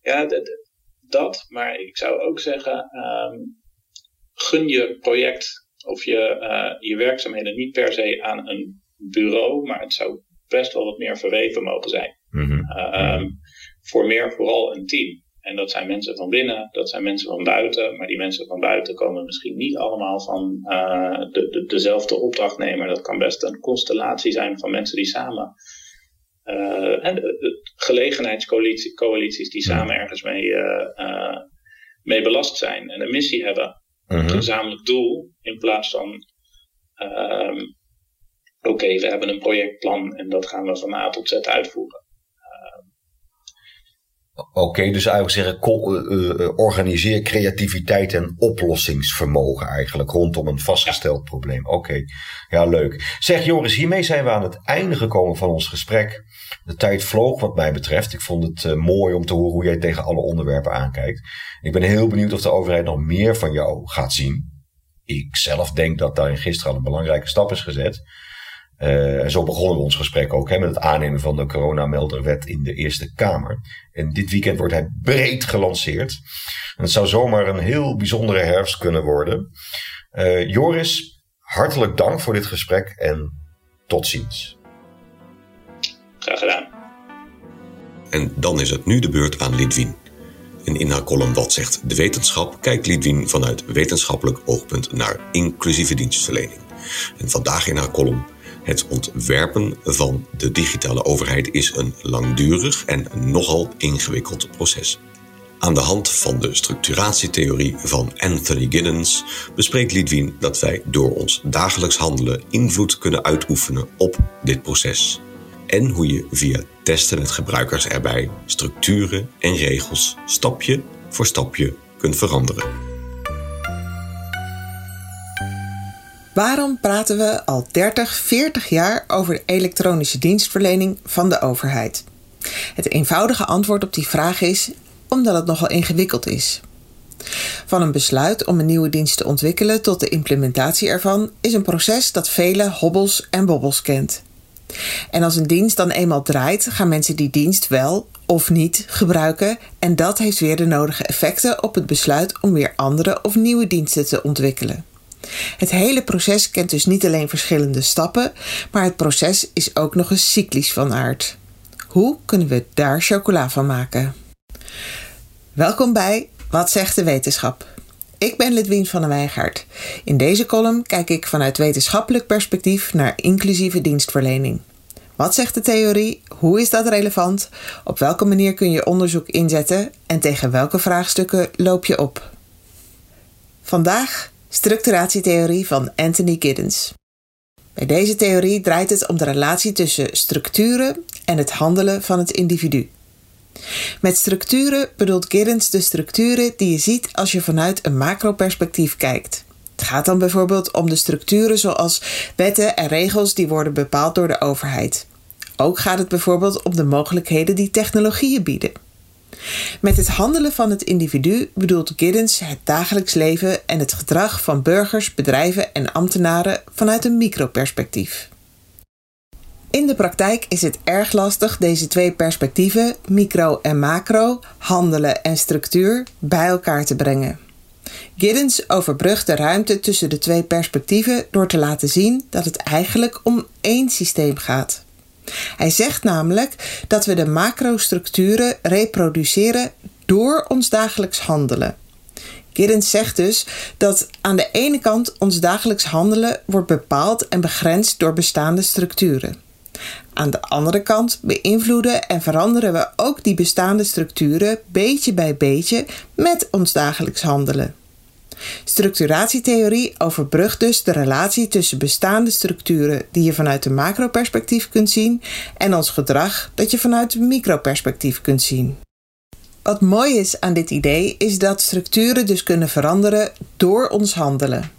Ja, dat, maar ik zou ook zeggen, um, gun je project of je, uh, je werkzaamheden niet per se aan een bureau, maar het zou best wel wat meer verweven mogen zijn. Mm -hmm. um, formeer vooral een team. En dat zijn mensen van binnen, dat zijn mensen van buiten. Maar die mensen van buiten komen misschien niet allemaal van uh, de, de, dezelfde opdrachtnemer. Dat kan best een constellatie zijn van mensen die samen. Uh, en gelegenheidscoalities coalities die samen ergens mee, uh, mee belast zijn. En een missie hebben. Mhm. Een gezamenlijk doel. In plaats van. Um, Oké, okay, we hebben een projectplan en dat gaan we van A tot Z uitvoeren Oké, dus eigenlijk zeggen, uh, uh, organiseer creativiteit en oplossingsvermogen eigenlijk rondom een vastgesteld probleem. Oké, ja leuk. Zeg Joris, hiermee zijn we aan het einde gekomen van ons gesprek. De tijd vloog wat mij betreft. Ik vond het uh, mooi om te horen hoe jij tegen alle onderwerpen aankijkt. Ik ben heel benieuwd of de overheid nog meer van jou gaat zien. Ik zelf denk dat daarin gisteren al een belangrijke stap is gezet. Uh, en zo begonnen we ons gesprek ook hè, met het aannemen van de coronamelderwet in de Eerste Kamer. En dit weekend wordt hij breed gelanceerd. En het zou zomaar een heel bijzondere herfst kunnen worden. Uh, Joris, hartelijk dank voor dit gesprek en tot ziens. Graag gedaan. En dan is het nu de beurt aan Lidwien. En in haar column Wat zegt de wetenschap kijkt Lidwien vanuit wetenschappelijk oogpunt naar inclusieve dienstverlening. En vandaag in haar column het ontwerpen van de digitale overheid is een langdurig en nogal ingewikkeld proces. Aan de hand van de structuratietheorie van Anthony Giddens bespreekt Lidwien dat wij door ons dagelijks handelen invloed kunnen uitoefenen op dit proces. En hoe je via testen met gebruikers erbij structuren en regels stapje voor stapje kunt veranderen. Waarom praten we al 30, 40 jaar over de elektronische dienstverlening van de overheid? Het eenvoudige antwoord op die vraag is omdat het nogal ingewikkeld is. Van een besluit om een nieuwe dienst te ontwikkelen tot de implementatie ervan is een proces dat vele hobbels en bobbels kent. En als een dienst dan eenmaal draait, gaan mensen die dienst wel of niet gebruiken en dat heeft weer de nodige effecten op het besluit om weer andere of nieuwe diensten te ontwikkelen. Het hele proces kent dus niet alleen verschillende stappen, maar het proces is ook nog eens cyclisch van aard. Hoe kunnen we daar chocola van maken? Welkom bij Wat zegt de wetenschap? Ik ben Lidwien van der Wijngaard. In deze column kijk ik vanuit wetenschappelijk perspectief naar inclusieve dienstverlening. Wat zegt de theorie? Hoe is dat relevant? Op welke manier kun je onderzoek inzetten? En tegen welke vraagstukken loop je op? Vandaag Structuratietheorie van Anthony Giddens. Bij deze theorie draait het om de relatie tussen structuren en het handelen van het individu. Met structuren bedoelt Giddens de structuren die je ziet als je vanuit een macroperspectief kijkt. Het gaat dan bijvoorbeeld om de structuren zoals wetten en regels die worden bepaald door de overheid. Ook gaat het bijvoorbeeld om de mogelijkheden die technologieën bieden. Met het handelen van het individu bedoelt Giddens het dagelijks leven en het gedrag van burgers, bedrijven en ambtenaren vanuit een microperspectief. In de praktijk is het erg lastig deze twee perspectieven, micro en macro, handelen en structuur, bij elkaar te brengen. Giddens overbrugt de ruimte tussen de twee perspectieven door te laten zien dat het eigenlijk om één systeem gaat. Hij zegt namelijk dat we de macrostructuren reproduceren door ons dagelijks handelen. Giddens zegt dus dat aan de ene kant ons dagelijks handelen wordt bepaald en begrensd door bestaande structuren. Aan de andere kant beïnvloeden en veranderen we ook die bestaande structuren beetje bij beetje met ons dagelijks handelen. Structuratietheorie overbrugt dus de relatie tussen bestaande structuren die je vanuit een macroperspectief kunt zien en ons gedrag dat je vanuit een microperspectief kunt zien. Wat mooi is aan dit idee is dat structuren dus kunnen veranderen door ons handelen.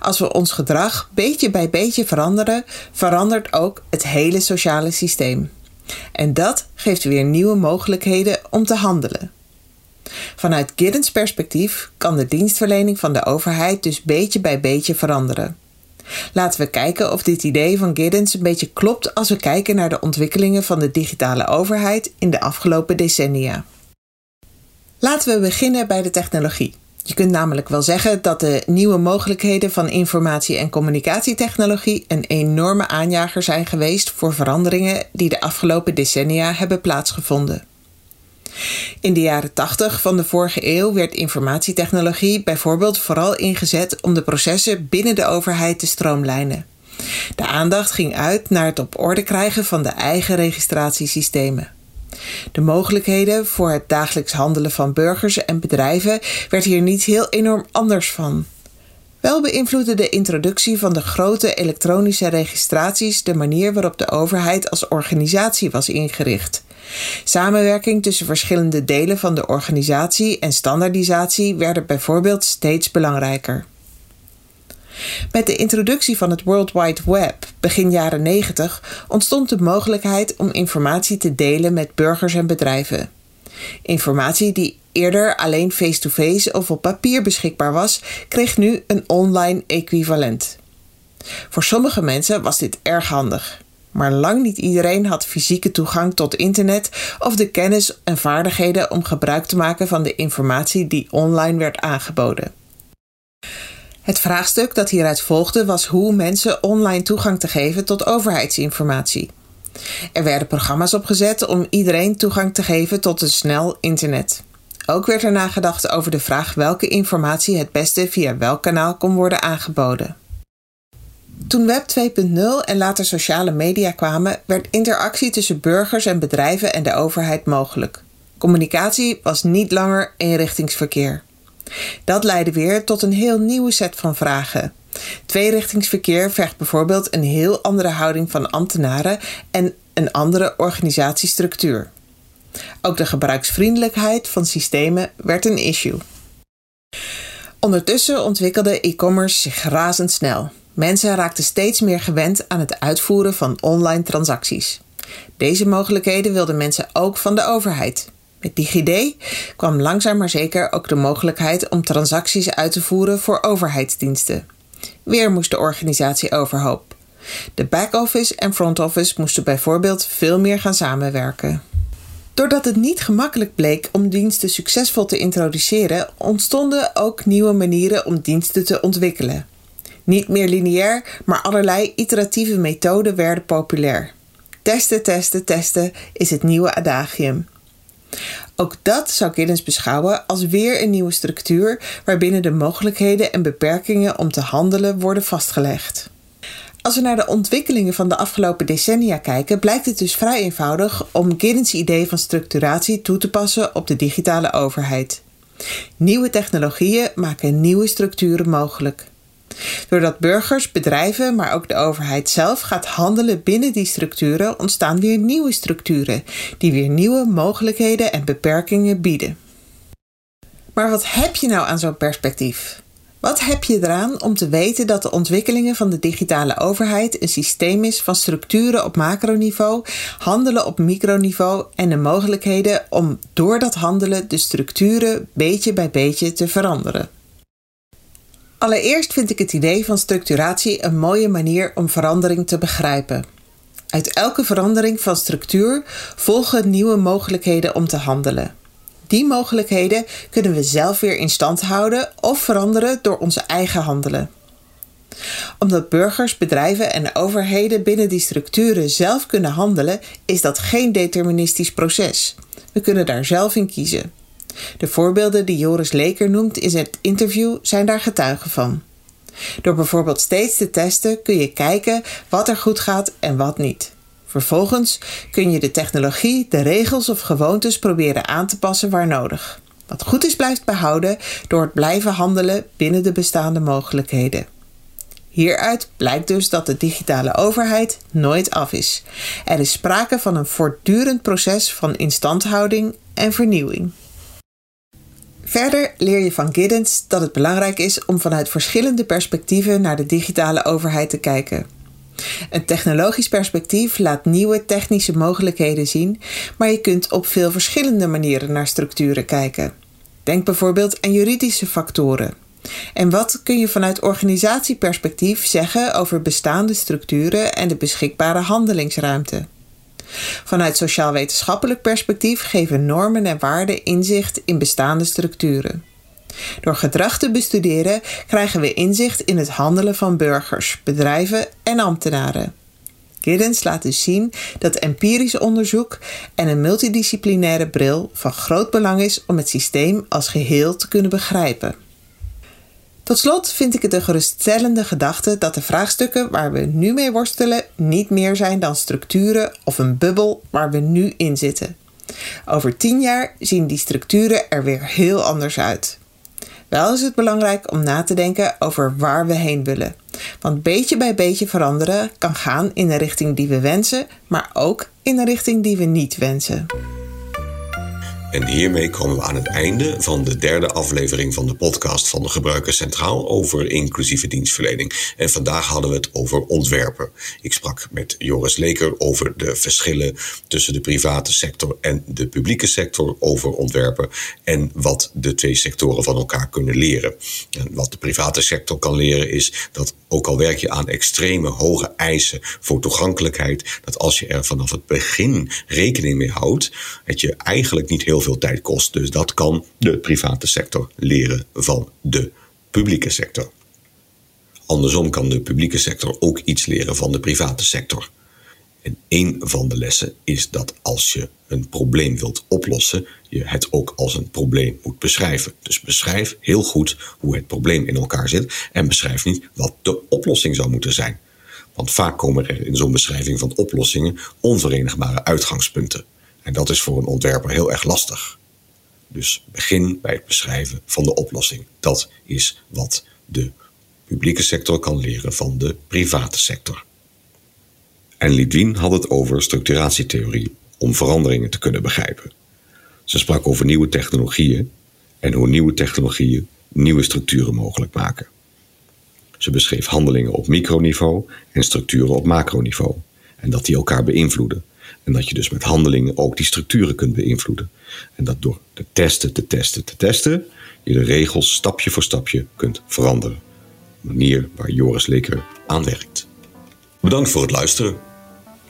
Als we ons gedrag beetje bij beetje veranderen, verandert ook het hele sociale systeem. En dat geeft weer nieuwe mogelijkheden om te handelen. Vanuit Giddens perspectief kan de dienstverlening van de overheid dus beetje bij beetje veranderen. Laten we kijken of dit idee van Giddens een beetje klopt als we kijken naar de ontwikkelingen van de digitale overheid in de afgelopen decennia. Laten we beginnen bij de technologie. Je kunt namelijk wel zeggen dat de nieuwe mogelijkheden van informatie- en communicatietechnologie een enorme aanjager zijn geweest voor veranderingen die de afgelopen decennia hebben plaatsgevonden. In de jaren 80 van de vorige eeuw werd informatietechnologie bijvoorbeeld vooral ingezet om de processen binnen de overheid te stroomlijnen. De aandacht ging uit naar het op orde krijgen van de eigen registratiesystemen. De mogelijkheden voor het dagelijks handelen van burgers en bedrijven werd hier niet heel enorm anders van. Wel beïnvloedde de introductie van de grote elektronische registraties de manier waarop de overheid als organisatie was ingericht Samenwerking tussen verschillende delen van de organisatie en standaardisatie werden bijvoorbeeld steeds belangrijker. Met de introductie van het World Wide Web begin jaren 90 ontstond de mogelijkheid om informatie te delen met burgers en bedrijven. Informatie die eerder alleen face-to-face of op papier beschikbaar was, kreeg nu een online equivalent. Voor sommige mensen was dit erg handig, maar lang niet iedereen had fysieke toegang tot internet of de kennis en vaardigheden om gebruik te maken van de informatie die online werd aangeboden. Het vraagstuk dat hieruit volgde was hoe mensen online toegang te geven tot overheidsinformatie. Er werden programma's opgezet om iedereen toegang te geven tot een snel internet. Ook werd er nagedacht over de vraag welke informatie het beste via welk kanaal kon worden aangeboden. Toen Web 2.0 en later sociale media kwamen, werd interactie tussen burgers en bedrijven en de overheid mogelijk. Communicatie was niet langer eenrichtingsverkeer. Dat leidde weer tot een heel nieuwe set van vragen. Tweerichtingsverkeer vergt bijvoorbeeld een heel andere houding van ambtenaren en een andere organisatiestructuur. Ook de gebruiksvriendelijkheid van systemen werd een issue. Ondertussen ontwikkelde e-commerce zich razendsnel. Mensen raakten steeds meer gewend aan het uitvoeren van online transacties. Deze mogelijkheden wilden mensen ook van de overheid. Met DigiD kwam langzaam maar zeker ook de mogelijkheid om transacties uit te voeren voor overheidsdiensten. Weer moest de organisatie overhoop. De back-office en front-office moesten bijvoorbeeld veel meer gaan samenwerken. Doordat het niet gemakkelijk bleek om diensten succesvol te introduceren, ontstonden ook nieuwe manieren om diensten te ontwikkelen. Niet meer lineair, maar allerlei iteratieve methoden werden populair. Testen, testen, testen is het nieuwe adagium. Ook dat zou Giddens beschouwen als weer een nieuwe structuur waarbinnen de mogelijkheden en beperkingen om te handelen worden vastgelegd. Als we naar de ontwikkelingen van de afgelopen decennia kijken, blijkt het dus vrij eenvoudig om Giddens idee van structuratie toe te passen op de digitale overheid. Nieuwe technologieën maken nieuwe structuren mogelijk. Doordat burgers, bedrijven, maar ook de overheid zelf gaat handelen binnen die structuren, ontstaan weer nieuwe structuren, die weer nieuwe mogelijkheden en beperkingen bieden. Maar wat heb je nou aan zo'n perspectief? Wat heb je eraan om te weten dat de ontwikkelingen van de digitale overheid een systeem is van structuren op macroniveau, handelen op microniveau en de mogelijkheden om door dat handelen de structuren beetje bij beetje te veranderen? Allereerst vind ik het idee van structuratie een mooie manier om verandering te begrijpen. Uit elke verandering van structuur volgen nieuwe mogelijkheden om te handelen. Die mogelijkheden kunnen we zelf weer in stand houden of veranderen door onze eigen handelen. Omdat burgers, bedrijven en overheden binnen die structuren zelf kunnen handelen, is dat geen deterministisch proces. We kunnen daar zelf in kiezen. De voorbeelden die Joris Leker noemt in het interview zijn daar getuigen van. Door bijvoorbeeld steeds te testen kun je kijken wat er goed gaat en wat niet. Vervolgens kun je de technologie, de regels of gewoontes proberen aan te passen waar nodig. Wat goed is blijft behouden door het blijven handelen binnen de bestaande mogelijkheden. Hieruit blijkt dus dat de digitale overheid nooit af is. Er is sprake van een voortdurend proces van instandhouding en vernieuwing. Verder leer je van Giddens dat het belangrijk is om vanuit verschillende perspectieven naar de digitale overheid te kijken. Een technologisch perspectief laat nieuwe technische mogelijkheden zien, maar je kunt op veel verschillende manieren naar structuren kijken. Denk bijvoorbeeld aan juridische factoren. En wat kun je vanuit organisatieperspectief zeggen over bestaande structuren en de beschikbare handelingsruimte? Vanuit sociaal-wetenschappelijk perspectief geven normen en waarden inzicht in bestaande structuren. Door gedrag te bestuderen krijgen we inzicht in het handelen van burgers, bedrijven en ambtenaren. Giddens laat dus zien dat empirisch onderzoek en een multidisciplinaire bril van groot belang is om het systeem als geheel te kunnen begrijpen. Tot slot vind ik het een geruststellende gedachte dat de vraagstukken waar we nu mee worstelen niet meer zijn dan structuren of een bubbel waar we nu in zitten. Over tien jaar zien die structuren er weer heel anders uit. Wel is het belangrijk om na te denken over waar we heen willen. Want beetje bij beetje veranderen kan gaan in de richting die we wensen, maar ook in de richting die we niet wensen. En hiermee komen we aan het einde van de derde aflevering van de podcast van de Gebruiker Centraal over inclusieve dienstverlening. En vandaag hadden we het over ontwerpen. Ik sprak met Joris Leker over de verschillen tussen de private sector en de publieke sector over ontwerpen en wat de twee sectoren van elkaar kunnen leren. En wat de private sector kan leren is dat ook al werk je aan extreme hoge eisen voor toegankelijkheid, dat als je er vanaf het begin rekening mee houdt, het je eigenlijk niet heel veel tijd kost. Dus dat kan de private sector leren van de publieke sector. Andersom kan de publieke sector ook iets leren van de private sector. En een van de lessen is dat als je een probleem wilt oplossen, je het ook als een probleem moet beschrijven. Dus beschrijf heel goed hoe het probleem in elkaar zit en beschrijf niet wat de oplossing zou moeten zijn. Want vaak komen er in zo'n beschrijving van oplossingen onverenigbare uitgangspunten. En dat is voor een ontwerper heel erg lastig. Dus begin bij het beschrijven van de oplossing. Dat is wat de publieke sector kan leren van de private sector. En Lidwien had het over structuratietheorie om veranderingen te kunnen begrijpen. Ze sprak over nieuwe technologieën en hoe nieuwe technologieën nieuwe structuren mogelijk maken. Ze beschreef handelingen op microniveau en structuren op macroniveau en dat die elkaar beïnvloeden en dat je dus met handelingen ook die structuren kunt beïnvloeden. En dat door te testen, te testen, te testen, je de regels stapje voor stapje kunt veranderen. Een manier waar Joris Leker aan werkt. Bedankt voor het luisteren.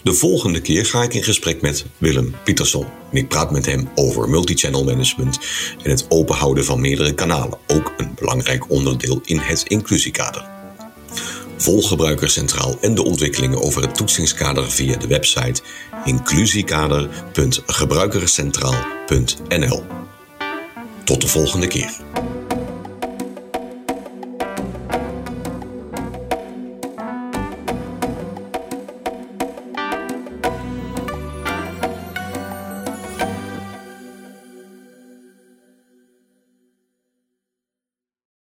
De volgende keer ga ik in gesprek met Willem Pietersson. En ik praat met hem over multichannel management en het openhouden van meerdere kanalen. Ook een belangrijk onderdeel in het inclusiekader. Volg gebruikers centraal en de ontwikkelingen over het toetsingskader via de website inclusiekader.gebruikerscentraal.nl. Tot de volgende keer.